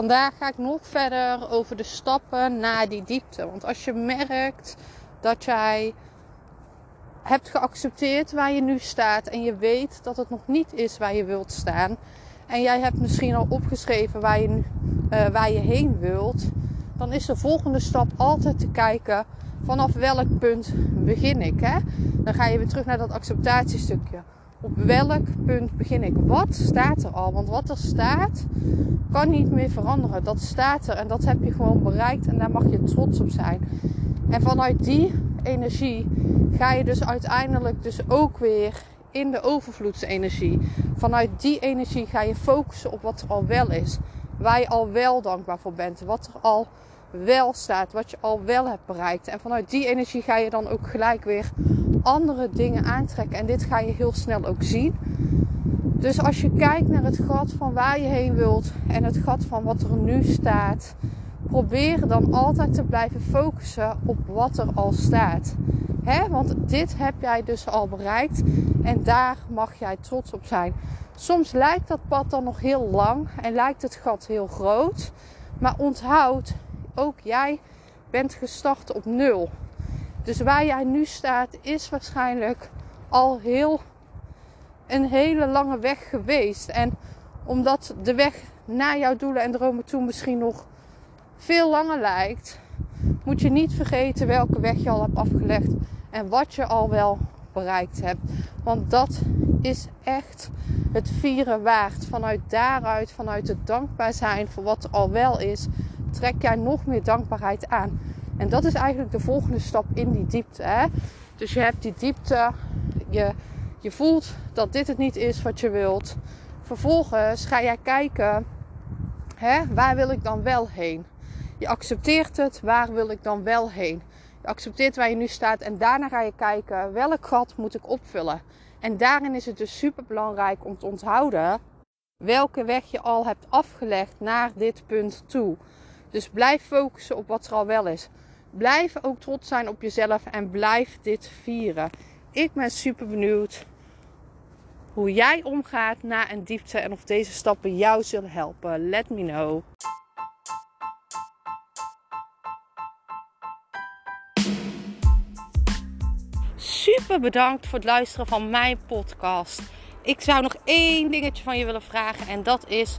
Vandaag ga ik nog verder over de stappen naar die diepte. Want als je merkt dat jij hebt geaccepteerd waar je nu staat en je weet dat het nog niet is waar je wilt staan. En jij hebt misschien al opgeschreven waar je, uh, waar je heen wilt. Dan is de volgende stap altijd te kijken vanaf welk punt begin ik. Hè? Dan ga je weer terug naar dat acceptatiestukje. Op welk punt begin ik? Wat staat er al? Want wat er staat, kan niet meer veranderen. Dat staat er en dat heb je gewoon bereikt en daar mag je trots op zijn. En vanuit die energie ga je dus uiteindelijk dus ook weer in de overvloedsenergie. Vanuit die energie ga je focussen op wat er al wel is. Waar je al wel dankbaar voor bent. Wat er al wel staat. Wat je al wel hebt bereikt. En vanuit die energie ga je dan ook gelijk weer andere dingen aantrekken. En dit ga je heel snel ook zien. Dus als je kijkt naar het gat van waar je heen wilt en het gat van wat er nu staat, probeer dan altijd te blijven focussen op wat er al staat. He? Want dit heb jij dus al bereikt en daar mag jij trots op zijn. Soms lijkt dat pad dan nog heel lang en lijkt het gat heel groot. Maar onthoud, ook jij bent gestart op nul. Dus waar jij nu staat is waarschijnlijk al heel een hele lange weg geweest. En omdat de weg naar jouw doelen en dromen toe misschien nog veel langer lijkt, moet je niet vergeten welke weg je al hebt afgelegd en wat je al wel bereikt hebt. Want dat is echt het vieren waard. Vanuit daaruit, vanuit het dankbaar zijn voor wat er al wel is, trek jij nog meer dankbaarheid aan. En dat is eigenlijk de volgende stap in die diepte. Hè? Dus je hebt die diepte, je, je voelt dat dit het niet is wat je wilt. Vervolgens ga jij kijken, hè, waar wil ik dan wel heen? Je accepteert het, waar wil ik dan wel heen? Je accepteert waar je nu staat en daarna ga je kijken, welk gat moet ik opvullen? En daarin is het dus super belangrijk om te onthouden welke weg je al hebt afgelegd naar dit punt toe. Dus blijf focussen op wat er al wel is. Blijf ook trots zijn op jezelf en blijf dit vieren. Ik ben super benieuwd hoe jij omgaat naar een diepte en of deze stappen jou zullen helpen. Let me know. Super bedankt voor het luisteren van mijn podcast. Ik zou nog één dingetje van je willen vragen en dat is: